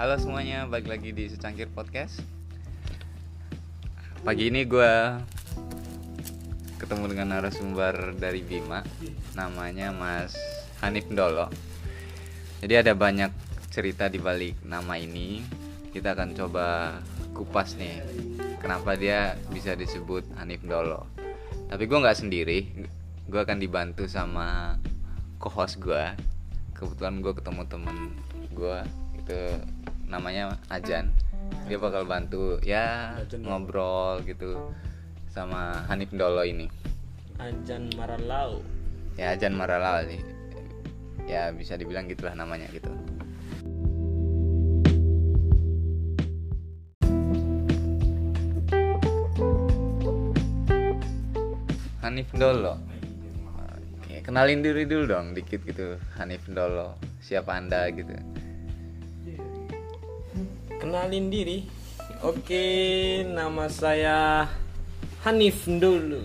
Halo semuanya, balik lagi di Secangkir Podcast. Pagi ini gue ketemu dengan narasumber dari Bima, namanya Mas Hanif Dolo. Jadi ada banyak cerita di balik nama ini. Kita akan coba kupas nih, kenapa dia bisa disebut Hanif Dolo. Tapi gue nggak sendiri, gue akan dibantu sama co-host gue. Kebetulan gue ketemu temen gue itu namanya Ajan. Dia bakal bantu ya ngobrol gitu sama Hanif Dolo ini. Ajan Maralau ya Ajan Maralau sih. Ya bisa dibilang gitulah namanya gitu. Hanif Dolo Oke, kenalin diri dulu dong dikit gitu. Hanif Dolo siapa anda gitu kenalin diri. Oke nama saya Hanif dulu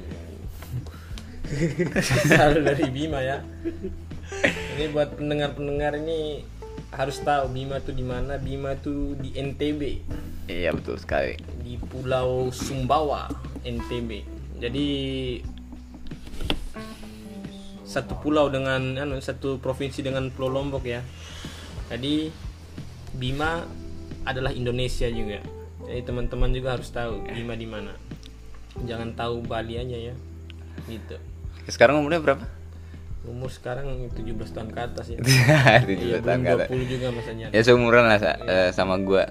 selalu dari Bima ya. Ini buat pendengar-pendengar ini harus tahu Bima tuh di mana. Bima tuh di NTB iya betul sekali. Di Pulau Sumbawa NTB jadi satu pulau dengan anu satu provinsi dengan Pulau Lombok ya. Jadi Bima adalah Indonesia juga. Jadi teman-teman juga harus tahu Bima di mana. Jangan tahu Bali aja ya. Gitu. Sekarang umurnya berapa? Umur sekarang 17 tahun ke atas ya. 17 iya, tahun ke atas. 20 juga masanya. Ya seumuran lah sa- eh, sama gua.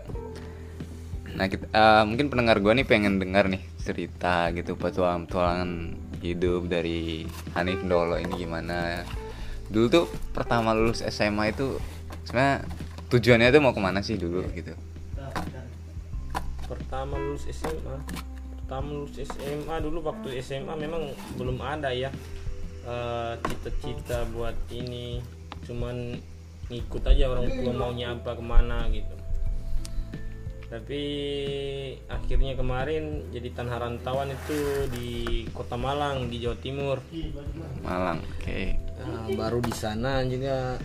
Nah kita eh, mungkin pendengar gua nih pengen dengar nih cerita gitu petualangan petualangan hidup dari Hanif Dolo ini gimana. Dulu tuh pertama lulus SMA itu sebenarnya tujuannya tuh mau ke mana sih dulu gitu? Pertama lulus SMA pertama lulus SMA dulu waktu SMA memang belum ada ya eh, cita-cita buat ini. Cuman ngikut aja orang tua maunya apa ke mana gitu. Tapi akhirnya kemarin jadi tanah rantauan itu di kota Malang di Jawa Timur. Malang oke. Nah, baru di sana juga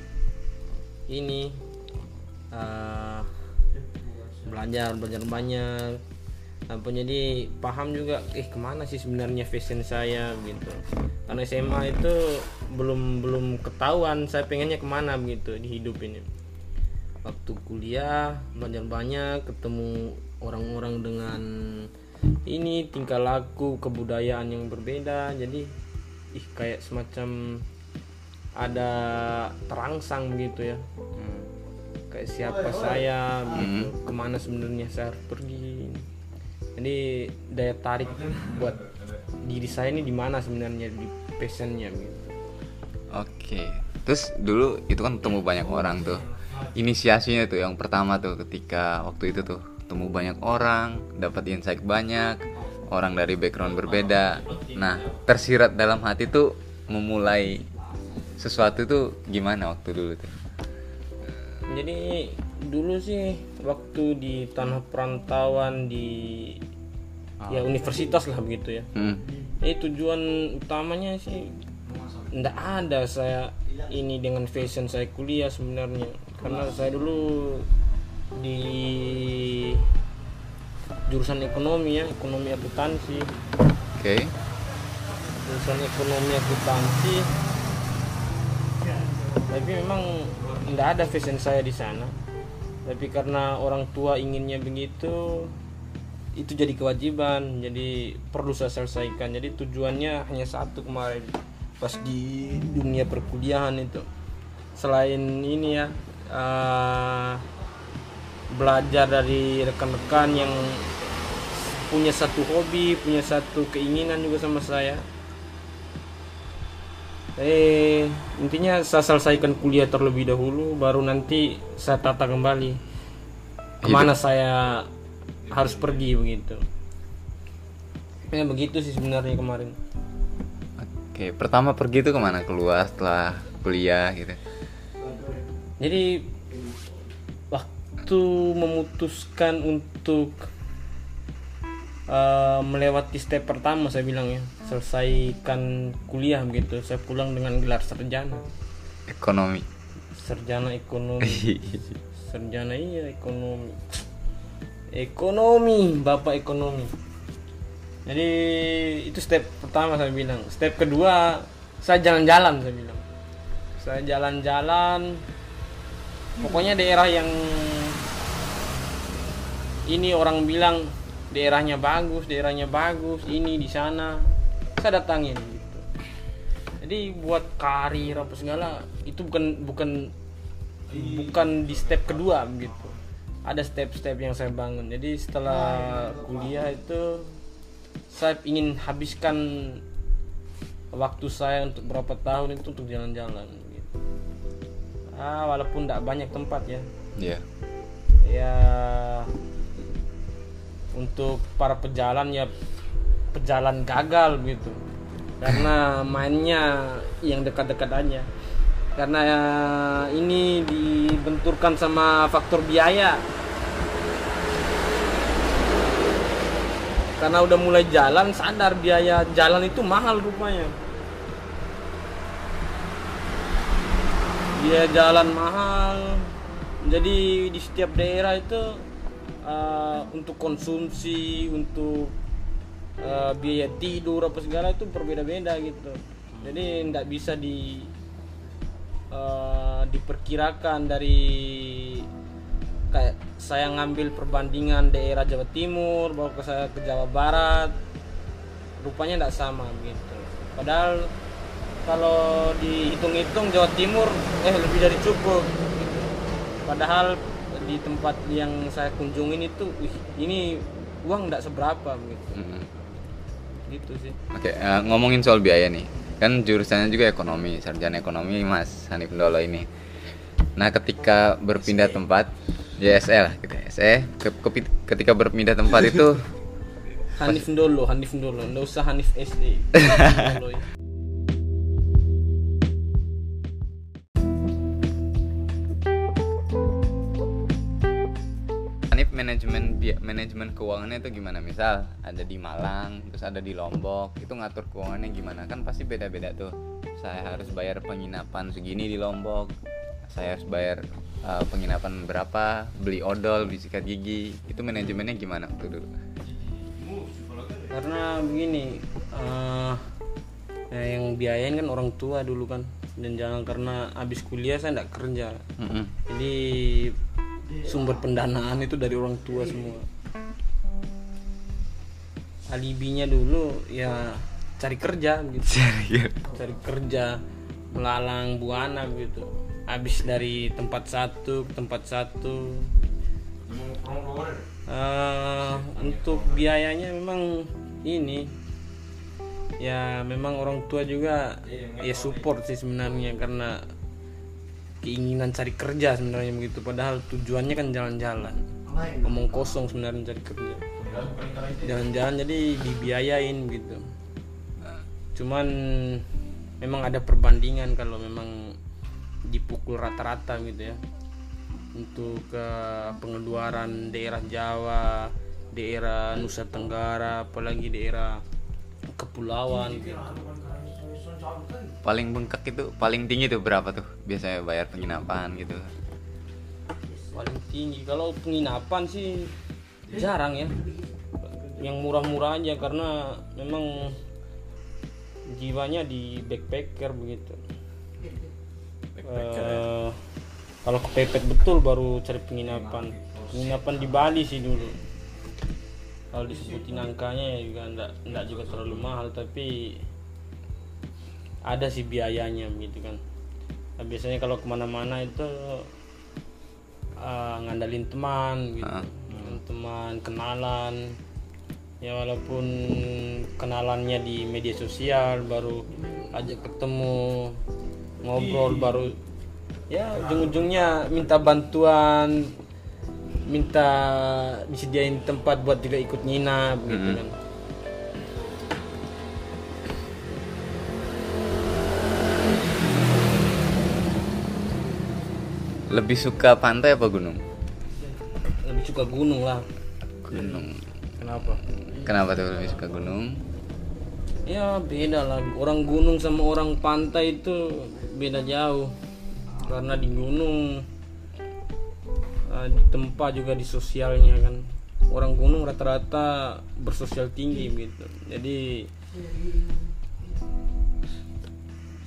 ini eh, belajar belajar banyak. Apa jadi paham juga eh ke mana sih sebenarnya fashion saya gitu. Karena SMA itu belum belum ketahuan saya pengennya ke mana begitu di hidup ini. Waktu kuliah belajar banyak ketemu orang-orang dengan ini tingkah laku kebudayaan yang berbeda. Jadi ih kayak semacam ada terangsang begitu ya. Hmm. Kayak siapa saya gitu ke mana sebenarnya saya harus pergi jadi daya tarik buat diri saya ini di mana sebenarnya di passionnya gitu Oke, terus dulu itu kan ketemu banyak orang tuh. Inisiasinya tuh yang pertama tuh ketika waktu itu tuh ketemu banyak orang, dapat insight banyak, orang dari background berbeda. Nah, tersirat dalam hati tuh memulai sesuatu tuh gimana waktu dulu tuh? Jadi dulu sih waktu di tanah perantauan di ya universitas lah begitu ya. Hmm. Eh tujuan utamanya sih ndak ada saya ini dengan fashion saya kuliah sebenarnya. Karena saya dulu di jurusan ekonomi ya ekonomi akuntansi. Oke. jurusan ekonomi akuntansi. Tapi memang ndak ada fashion saya di sana. Tapi karena orang tua inginnya begitu itu jadi kewajiban jadi perlu saya selesaikan. Jadi tujuannya hanya satu kemarin pas di dunia perkuliahan itu. Selain ini ya eh, belajar dari rekan-rekan yang punya satu hobi punya satu keinginan juga sama saya eh intinya saya selesaikan kuliah terlebih dahulu baru nanti saya tata kembali ke mana saya harus pergi begitu ya begitu sih sebenarnya kemarin Oke, pertama pergi tuh ke mana? Keluar setelah kuliah gitu. jadi waktu memutuskan untuk eh, melewati step pertama saya bilang ya selesaikan kuliah begitu. Saya pulang dengan gelar sarjana. Ekonomi. sarjana ekonomi. Sarjana iya ekonomi. Ekonomi bapak ekonomi. Jadi itu step pertama saya bilang. Step kedua saya jalan-jalan saya bilang. Saya jalan-jalan. Pokoknya daerah yang ini orang bilang daerahnya bagus daerahnya bagus ini di sana. Saya datangin gitu. Jadi buat karir apa segala itu bukan bukan bukan di step kedua gitu. Ada step-step yang saya bangun. Jadi setelah kuliah itu saya ingin habiskan waktu saya untuk berapa tahun itu untuk jalan-jalan gitu. Ah walaupun tidak banyak tempat ya. Iya. ya untuk para pejalan ya pejalan gagal gitu. Karena mainnya yang dekat-dekat aja. Karena ya, ini dibenturkan sama faktor biaya. Karena udah mulai jalan sadar biaya jalan itu mahal rupanya. Biaya jalan mahal. Jadi di setiap daerah itu uh, untuk konsumsi untuk uh, biaya tidur apa segala itu berbeda-beda gitu jadi tidak bisa di uh, diperkirakan dari kayak saya ngambil perbandingan daerah Jawa Timur bawa ke saya ke Jawa Barat rupanya tidak sama gitu padahal kalau dihitung-hitung Jawa Timur eh lebih dari cukup gitu. padahal di tempat yang saya kunjungin itu wih, ini uang tidak seberapa gitu. Mm-mm. gitu sih. Oke, eh, ngomongin soal biaya nih. Kan jurusannya juga ekonomi, sarjana ekonomi Mas Hanif Ndolo ini. Nah, ketika berpindah tempat, ya SE lah gitu, SE ke- kepi- ketika berpindah tempat itu Hanif Ndolo Hanif Ndolo. Nggak usah Hanif SE manajemen manajemen keuangannya itu gimana? Misal ada di Malang, terus ada di Lombok, itu ngatur keuangannya gimana? Kan pasti beda-beda tuh. Saya harus bayar penginapan segini di Lombok. Saya harus bayar eh, penginapan berapa, beli odol, beli sikat gigi. Itu manajemennya gimana waktu dulu? karena begini ya yang biayain kan orang tua dulu kan dan jangan karena habis kuliah saya tidak kerja Mm-mm. jadi sumber pendanaan itu dari orang tua semua. Alibinya dulu ya cari kerja gitu. Cari kerja. Melalang buana gitu. Habis dari tempat satu ke tempat satu. Eh, untuk biayanya memang ini. Ya memang orang tua juga ya support sih sebenarnya karena keinginan cari kerja sebenarnya begitu. Padahal tujuannya kan jalan-jalan. Ngomong kosong sebenarnya cari kerja. Jalan-jalan jadi dibiayain gitu. Cuman memang ada perbandingan kalau memang dipukul rata-rata gitu ya. Untuk ke pengeluaran daerah Jawa, daerah Nusa Tenggara, apalagi daerah kepulauan gitu. Paling bengkak itu paling tinggi tuh berapa tuh? Biasanya bayar penginapan gitu. Paling tinggi kalau penginapan sih jarang ya. Yang murah-murah aja karena memang jiwanya di backpacker begitu. Eh, kalau kepepet betul baru cari penginapan. Penginapan di Bali sih dulu. Kalau disebutin angkanya ya juga enggak, enggak juga terlalu mahal tapi ada sih biayanya gitu kan. Nah, biasanya kalau ke mana-mana itu uh, ngandalin teman gitu. Ngandalin teman kenalan. Ya walaupun kenalannya di media sosial baru ajak ketemu ngobrol baru ya ujung-ujungnya minta bantuan minta disediain tempat buat juga ikut nginap gitu kan Lebih suka pantai apa gunung? lebih suka gunung lah Gunung. kenapa Kenapa tuh lebih suka gunung? ya beda lah orang gunung sama orang pantai itu beda jauh karena di gunung eh, tempat juga di sosialnya kan orang gunung rata-rata bersosial tinggi gitu jadi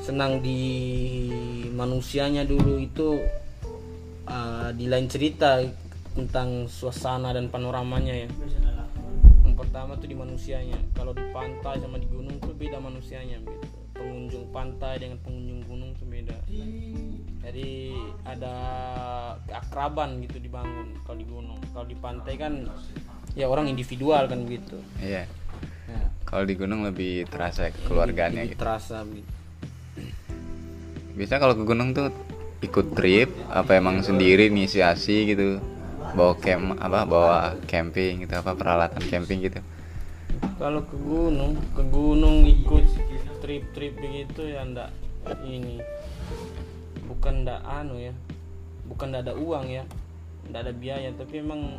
senang di manusianya dulu itu eh, di lain cerita tentang suasana dan panoramanya ya. Yang pertama tuh di manusianya. Kalau di pantai sama di gunung tuh beda manusianya gitu. Pengunjung pantai dengan pengunjung gunung tuh beda. Jadi ada keakraban gitu dibangun kalau di gunung. Kalau di pantai kan ya orang individual kan begitu Iya. ya, Kalau di gunung lebih terasa keluarganya lebih gitu. terasa begitu. Biasa kalau ke gunung tuh ikut trip apa emang sendiri inisiasi gitu bawa camp apa bawa camping gitu apa peralatan camping gitu. Kalau ke gunung ke gunung ikut trip-trip begitu ya ndak ini bukan ndak anu ya bukan ndak ada uang ya ndak ada biaya tapi emang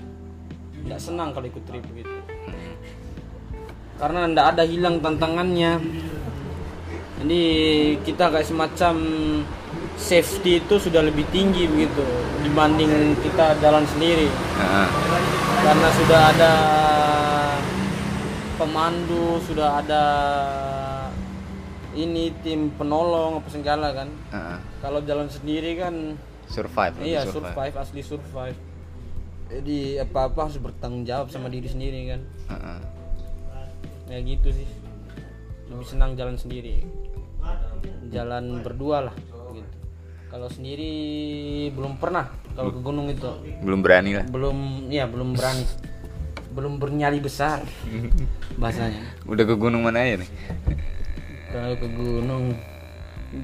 ndak senang kalau ikut trip begitu. Karena ndak ada hilang tantangannya. Jadi kita kayak semacam safety itu sudah lebih tinggi begitu dibanding kita jalan sendiri. Heeh. karena sudah ada pemandu sudah ada ini tim penolong apa segala kan. Heeh. kalau jalan sendiri kan survive iya survive. asli survive. Jadi apa apa harus bertanggung jawab sama diri sendiri kan. Heeh. ya gitu sih. Lebih senang jalan sendiri. Jalan berdua lah kalau sendiri belum pernah kalau ke gunung itu. Belum berani lah. Belum ya belum berani. Belum bernyali besar bahasanya. Udah ke gunung mana aja nih? Kalau ke gunung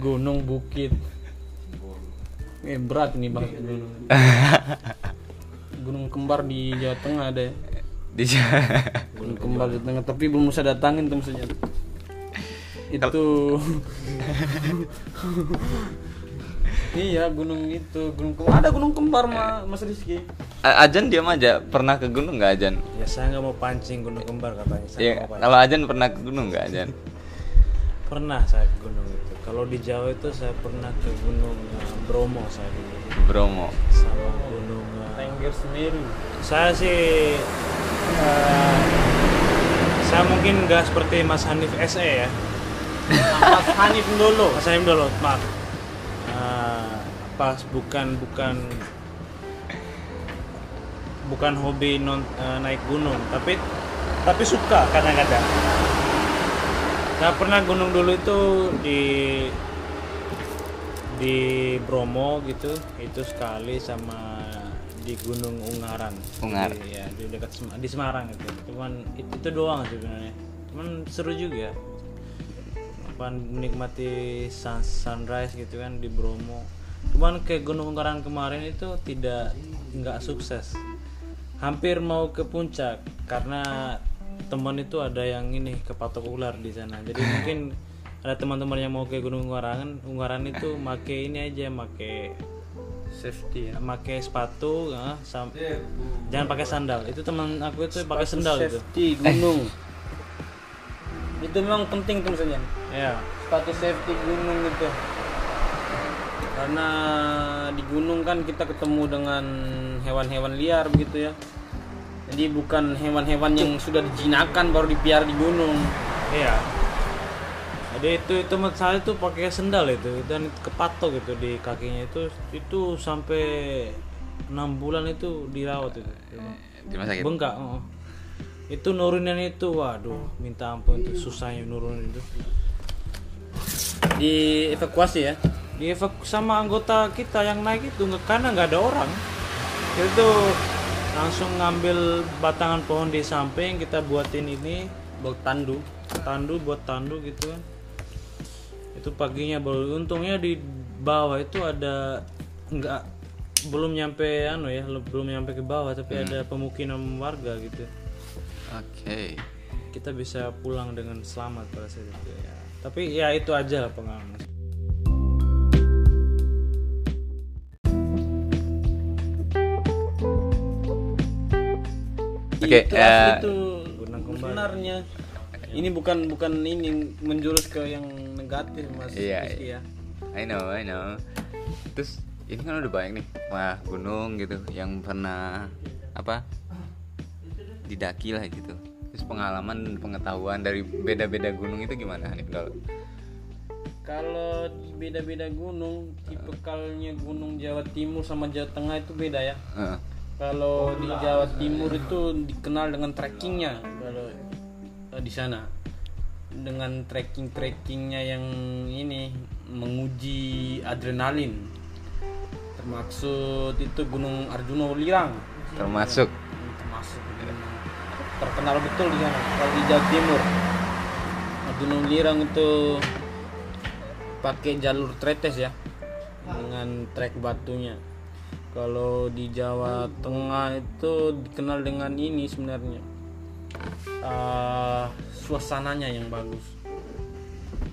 gunung bukit. Eh berat ini bahas gunung. Gunung kembar di Jawa Tengah ada ya. di gunung kembar di tengah tapi belum bisa datangin tuh maksudnya. Itu iya gunung itu gunung kembar ada gunung kembar ma- Mas Rizky A- Ajan diam aja pernah ke gunung nggak Ajan Ya saya nggak mau pancing gunung kembar katanya. Saya Iya, pancing. kalau Ajan pernah ke gunung nggak Ajan Pernah saya ke gunung itu. Kalau di Jawa itu saya pernah ke gunung eh, Bromo saya dulu. Bromo Sama gunung. eh, Tengger Semeru saya sih eh, saya mungkin nggak seperti Mas Hanif SE ya. Mas Hanif dulu Mas Hanif dulu, maaf. Eh, pas bukan bukan bukan hobi non eh, naik gunung, tapi tapi suka kadang-kadang. Saya pernah gunung dulu itu di di Bromo gitu, itu sekali sama di Gunung Ungaran. Ungar. Di, ya, di dekat Sem- di Semarang itu. Cuman itu, itu doang sebenarnya. Cuman seru juga. Apa menikmati sun- sunrise gitu kan di Bromo. Cuman ke Gunung Ungaran kemarin itu tidak nggak sukses. Hampir mau ke puncak karena teman itu ada yang ini kepatok ular di sana. Jadi mungkin ada teman-teman yang mau ke Gunung Ungaran, Ungaran itu make ini aja, make safety ya pakai sepatu ya, sam- jangan pakai sandal. Itu teman aku itu pakai sandal itu. safety gunung. Itu memang penting tuh maksudnya ya sepatu safety gunung gitu karena di gunung kan kita ketemu dengan hewan-hewan liar begitu ya. Jadi bukan hewan-hewan yang sudah dijinakan baru dipiara di gunung. Iya. Jadi itu itu menurut saya itu pakai sandal itu. Dan kepatok gitu di kakinya itu. Itu sampai enam bulan itu dirawat itu. Di rumah sakit bengkak oh. itu nurunin itu waduh minta ampun itu susahnya nurunin itu. Dievakuasi ya dievakuasi sama anggota kita yang naik itu karena nggak ada orang. Itu langsung ngambil batangan pohon di samping kita buatin ini buat tandu. Tandu buat tandu gitu kan. Itu paginya baru untungnya di bawah itu ada nggak belum nyampe anu ya belum nyampe ke bawah tapi ada pemukiman warga gitu. Oke. Kita bisa pulang dengan selamat pada saat itu ya. Tapi ya itu aja lah pengalaman Oke, itu, eh, itu Gunung kembar. sebenarnya ini bukan bukan ini menjurus ke yang negatif mas Iya, Rizky ya I know I know terus ini kan udah banyak nih wah gunung gitu yang pernah apa didaki lah gitu terus pengalaman dan pengetahuan dari beda-beda gunung itu gimana Hanif Dolo? Kalau di beda-beda gunung, tipikalnya gunung Jawa Timur sama Jawa Tengah itu beda ya. Heeh. Kalau di Jawa Timur itu dikenal dengan trekkingnya. Kalau eh, di sana. Dengan trekking trekkingnya yang ini menguji adrenalin. Termaksud itu Gunung Arjuna Welirang termasuk. Termasuk. Gunung terkenal betul di sana kalau di Jawa Timur. Gunung Lirang itu pakai jalur tretes ya dengan trek batunya kalau di Jawa Tengah itu dikenal dengan ini sebenarnya. Ah, suasananya yang bagus.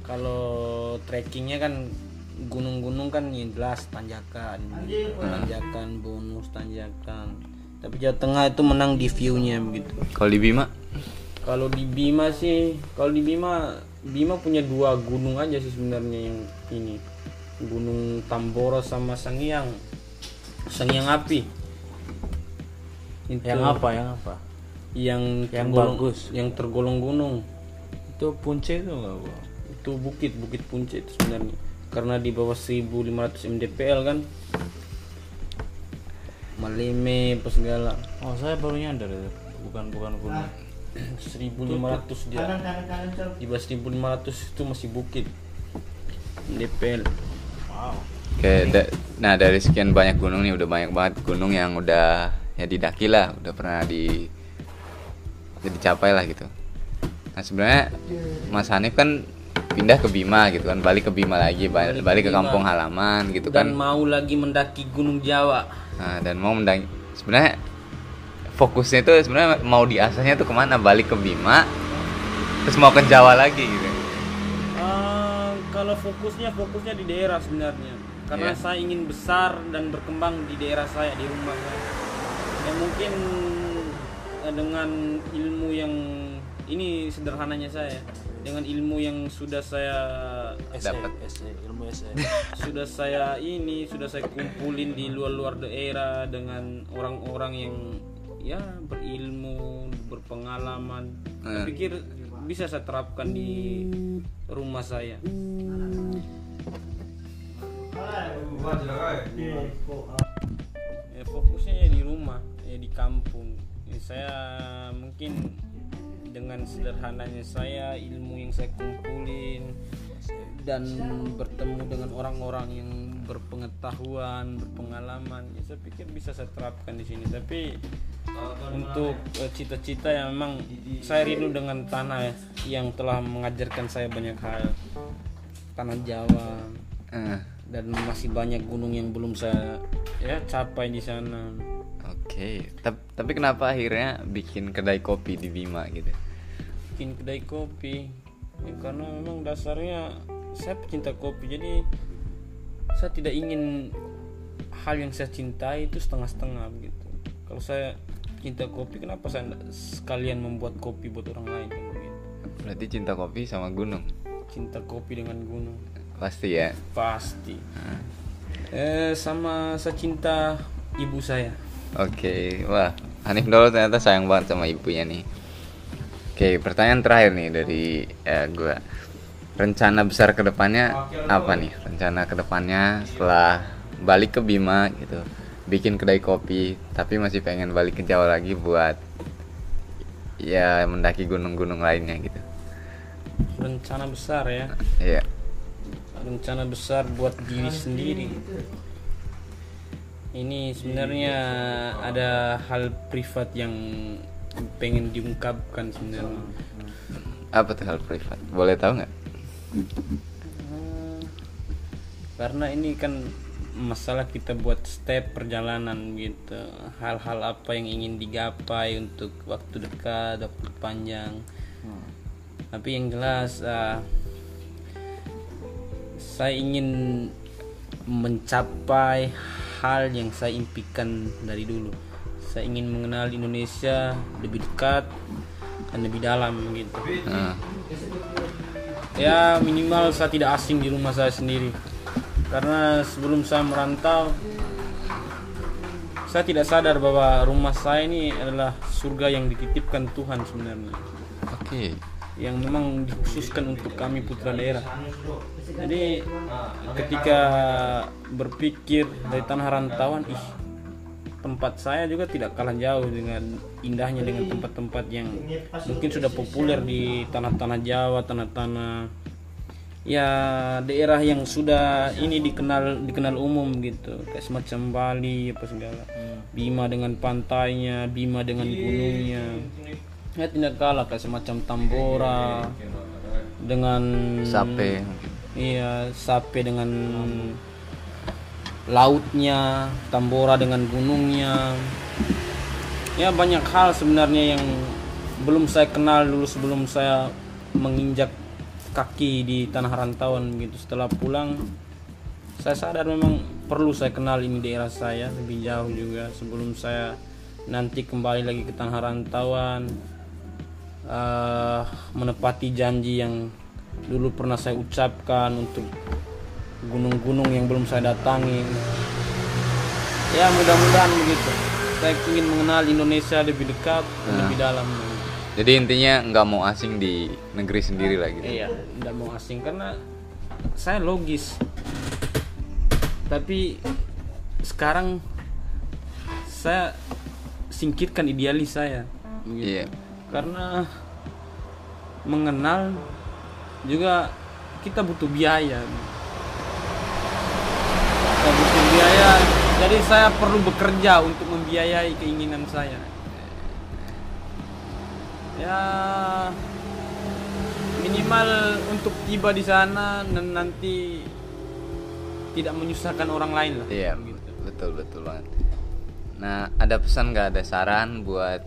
Kalau trekkingnya kan gunung-gunung kan yang jelas tanjakan tanjakan bonus tanjakan. Tapi Jawa Tengah itu menang di view-nya begitu. Kalau di Bima? Kalau di Bima sih kalau di Bima Bima punya dua gunung aja sih sebenarnya yang ini. Gunung Tambora sama Sangiang Sangiang api. Itu yang apa yang apa? Yang Yang tergolong- bagus. yang tergolong gunung. Itu punce itu enggak gua itu bukit bukit punce itu sebenarnya. Karena di bawah 1500 mdpl kan. Maleme apa segala. Oh saya baru nyadar itu. Bukan bukan gunung. 1500 dia. Di bawah 1500 itu masih bukit. Mdpl wow. Oke, da- nah dari sekian banyak gunung nih udah banyak banget gunung yang udah ya didaki lah, udah pernah di ya dicapai lah gitu. Nah sebenarnya Mas Hanif kan pindah ke Bima gitu kan, balik ke Bima lagi, balik, balik ke kampung halaman gitu dan kan. mau lagi mendaki gunung Jawa Nah, dan mau mendaki sebenarnya fokusnya itu sebenarnya mau diasahnya tuh ke mana? Balik ke Bima, terus mau ke Jawa lagi gitu. Eh, kalau fokusnya fokusnya di daerah sebenarnya karena Iya. saya ingin besar dan berkembang di daerah saya di rumah saya ya mungkin eh, dengan ilmu yang ini sederhananya saya dengan ilmu yang sudah saya Dapat. Ilmu SE sudah saya ini sudah saya kumpulin di luar-luar daerah dengan orang-orang yang ya berilmu berpengalaman saya Hmm. pikir bisa saya terapkan di rumah saya. Ya fokusnya ya di rumah ya di kampung. Ya, saya mungkin dengan sederhananya saya ilmu yang saya kumpulin dan bertemu dengan orang-orang yang berpengetahuan berpengalaman ya saya pikir bisa saya terapkan di sini. Tapi untuk eh, cita-cita yang memang saya rindu dengan tanah ya, yang telah mengajarkan saya banyak hal tanah Jawa Eh, dan masih banyak gunung yang belum saya ya capai di sana. Oke, Tap- tapi kenapa akhirnya bikin kedai kopi di Bima gitu? Bikin kedai kopi ya, karena memang dasarnya saya pecinta kopi jadi saya tidak ingin hal yang saya cintai itu setengah-setengah begitu. Kalau saya cinta kopi kenapa sekalian membuat kopi buat orang lain kan begitu. Berarti cinta kopi sama gunung. Cinta kopi dengan gunung Pasti ya. pasti. Eh sama saya cinta ibu saya. Oke, wah Hanif Dolo ternyata sayang banget sama ibunya nih. Oke, pertanyaan terakhir nih dari eh, gua. Rencana besar ke depannya apa nih? Rencana ke depannya setelah balik ke Bima gitu, bikin kedai kopi, tapi masih pengen balik ke Jawa lagi buat ya mendaki gunung-gunung lainnya gitu. Rencana besar ya. Iya. rencana besar buat diri sendiri. Ini sebenarnya ada hal privat yang pengen diungkapkan sebenarnya. Apa tuh hal privat? Boleh tahu nggak? Karena ini kan masalah kita buat step perjalanan gitu. Hal-hal apa yang ingin digapai untuk waktu dekat, waktu panjang. Tapi yang jelas ah, saya ingin mencapai hal yang saya impikan dari dulu. Saya ingin mengenal Indonesia lebih dekat dan lebih dalam gitu. Nah, Ya minimal saya tidak asing di rumah saya sendiri. Karena sebelum saya merantau saya tidak sadar bahwa rumah saya ini adalah surga yang dititipkan Tuhan sebenarnya Oke. yang memang dikhususkan untuk kami putra daerah. Jadi ketika berpikir dari tanah rantauan, ih tempat saya juga tidak kalah jauh dengan indahnya dengan tempat-tempat yang mungkin sudah populer di tanah-tanah Jawa, tanah-tanah ya daerah yang sudah ini dikenal dikenal umum gitu. Kayak semacam Bali apa segala. Bima dengan pantainya Bima dengan gunungnya. ya tidak kalah kayak semacam Tambora. Dengan Sape. iya Sape dengan lautnya Tambora dengan gunungnya. Ya banyak hal sebenarnya yang belum saya kenal dulu sebelum saya menginjak kaki di tanah rantauan gitu. Setelah pulang saya sadar memang perlu saya kenal ini daerah saya lebih jauh juga sebelum saya nanti kembali lagi ke tanah rantauan. Eh, menepati janji yang dulu pernah saya ucapkan untuk gunung-gunung yang belum saya datangi. Ya mudah-mudahan begitu. Saya ingin mengenal Indonesia lebih dekat lebih dalam Jadi intinya nggak mau asing di negeri sendiri lah gitu. Iya, tidak mau asing karena saya logis. Tapi sekarang saya singkirkan idealis saya. begitu. Iya. Karena mengenal juga kita butuh biaya. Kita butuh biaya. Jadi saya perlu bekerja untuk membiayai keinginan saya. Ya minimal untuk tiba di sana dan nanti tidak menyusahkan orang lain lah. Iya, Gitu. betul betul banget. Nah, ada pesan nggak ada saran buat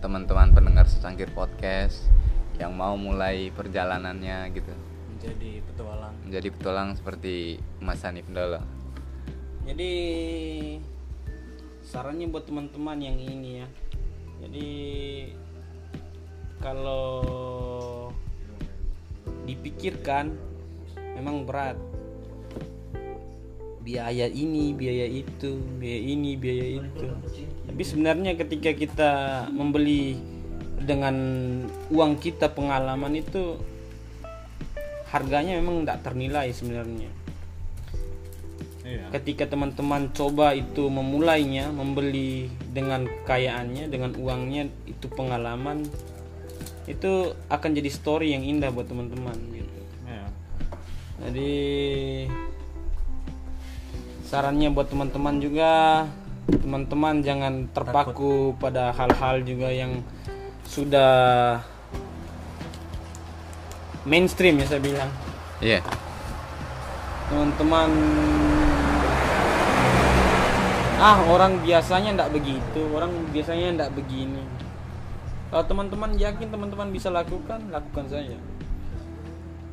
teman-teman pendengar secangkir podcast yang mau mulai perjalanannya gitu Menjadi petualang. menjadi petualang seperti Mas Hanif Ndolo. Jadi sarannya buat teman-teman yang ini ya. Jadi kalau dipikirkan memang berat. Biaya ini, biaya itu, biaya ini, biaya itu. Tapi sebenarnya ketika kita membeli dengan uang kita pengalaman itu harganya memang tidak ternilai sebenarnya ketika teman-teman coba itu memulainya membeli dengan kekayaannya dengan uangnya itu pengalaman itu akan jadi story yang indah buat teman-teman gitu. Jadi sarannya buat teman-teman juga teman-teman jangan terpaku pada hal-hal juga yang sudah mainstream ya saya bilang. Iya. teman-teman ah orang biasanya ndak begitu orang biasanya ndak begini kalau teman-teman yakin teman-teman bisa lakukan lakukan saja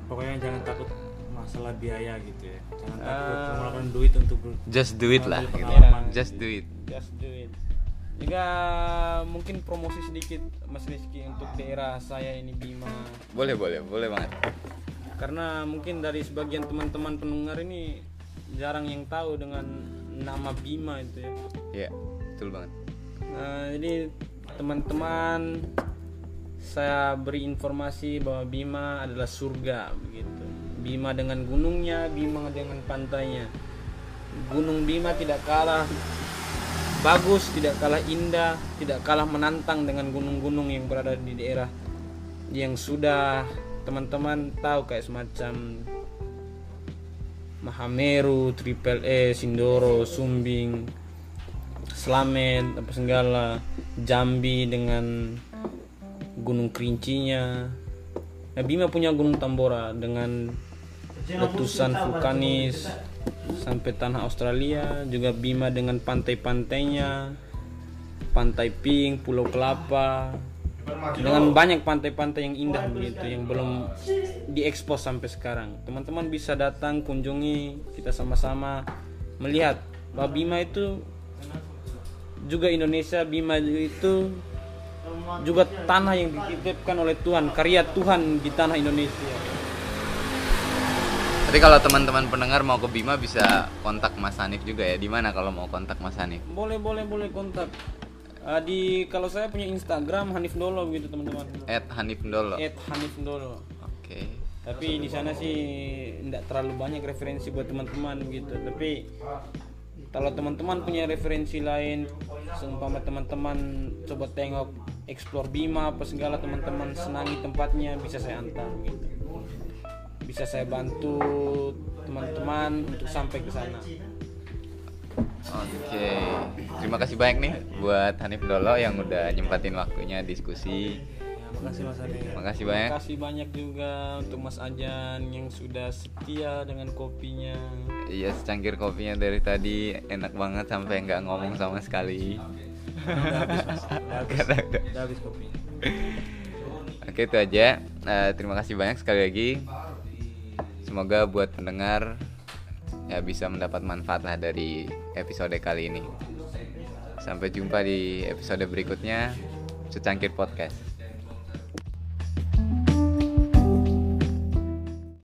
pokoknya jangan takut masalah biaya gitu ya jangan takut Ah. mengeluarkan duit untuk Just do it lah. Gitu. pengalaman. Just do it. just do it juga mungkin promosi sedikit Mas Rizky untuk daerah saya ini Bima Boleh boleh boleh banget. karena mungkin dari sebagian teman-teman pendengar ini jarang yang tahu dengan nama Bima itu ya Iya, betul banget. Nah, jadi teman-teman saya beri informasi bahwa Bima adalah surga begitu. Bima dengan gunungnya, Bima dengan pantainya. Gunung Bima tidak kalah bagus, tidak kalah indah, tidak kalah menantang dengan gunung-gunung yang berada di daerah yang sudah teman-teman tahu kayak semacam Mahameru, Triple E, Sindoro, Sumbing, Slamet, apa segala, Jambi dengan Gunung Kerincinya. Nah, Bima punya Gunung Tambora dengan letusan vulkanis sampai tanah Australia, juga Bima dengan pantai-pantainya, Pantai Pink, Pulau Kelapa, dengan banyak pantai-pantai yang indah begitu yang belum diekspos sampai sekarang. Teman-teman bisa datang kunjungi kita sama-sama melihat bahwa Bima itu juga Indonesia Bima itu juga tanah yang dititipkan oleh Tuhan karya Tuhan di tanah Indonesia Tapi kalau teman-teman pendengar mau ke Bima bisa kontak Mas Hanif juga ya. Di mana kalau mau kontak Mas Hanif? boleh boleh boleh kontak Ah, di kalau saya punya Instagram Hanif Dolo gitu teman-teman At Hanif Ndolo. at Hanif Dolo Oke. tapi di sana sih tidak terlalu banyak referensi buat teman-teman gitu tapi kalau teman-teman punya referensi lain seumpama teman-teman coba tengok explore Bima apa segala teman-teman senangi tempatnya bisa saya antar gitu bisa saya bantu teman-teman untuk sampai ke sana Oke. Terima kasih banyak nih buat Hanif Ndolo yang udah nyempatin waktunya diskusi. Makasih Mas Adi. Makasih banyak. Terima kasih banyak juga untuk Mas Ajan yang sudah setia dengan kopinya Iya, secangkir kopinya dari tadi enak banget sampai nggak ngomong sama sekali. Udah habis Mas. Udah habis. Karena udah- Udah habis kopinya. Oke itu aja. Eh, terima kasih banyak sekali lagi. Semoga buat pendengar ya bisa mendapat manfaat lah dari episode kali ini. Sampai jumpa di episode berikutnya. Secangkir podcast.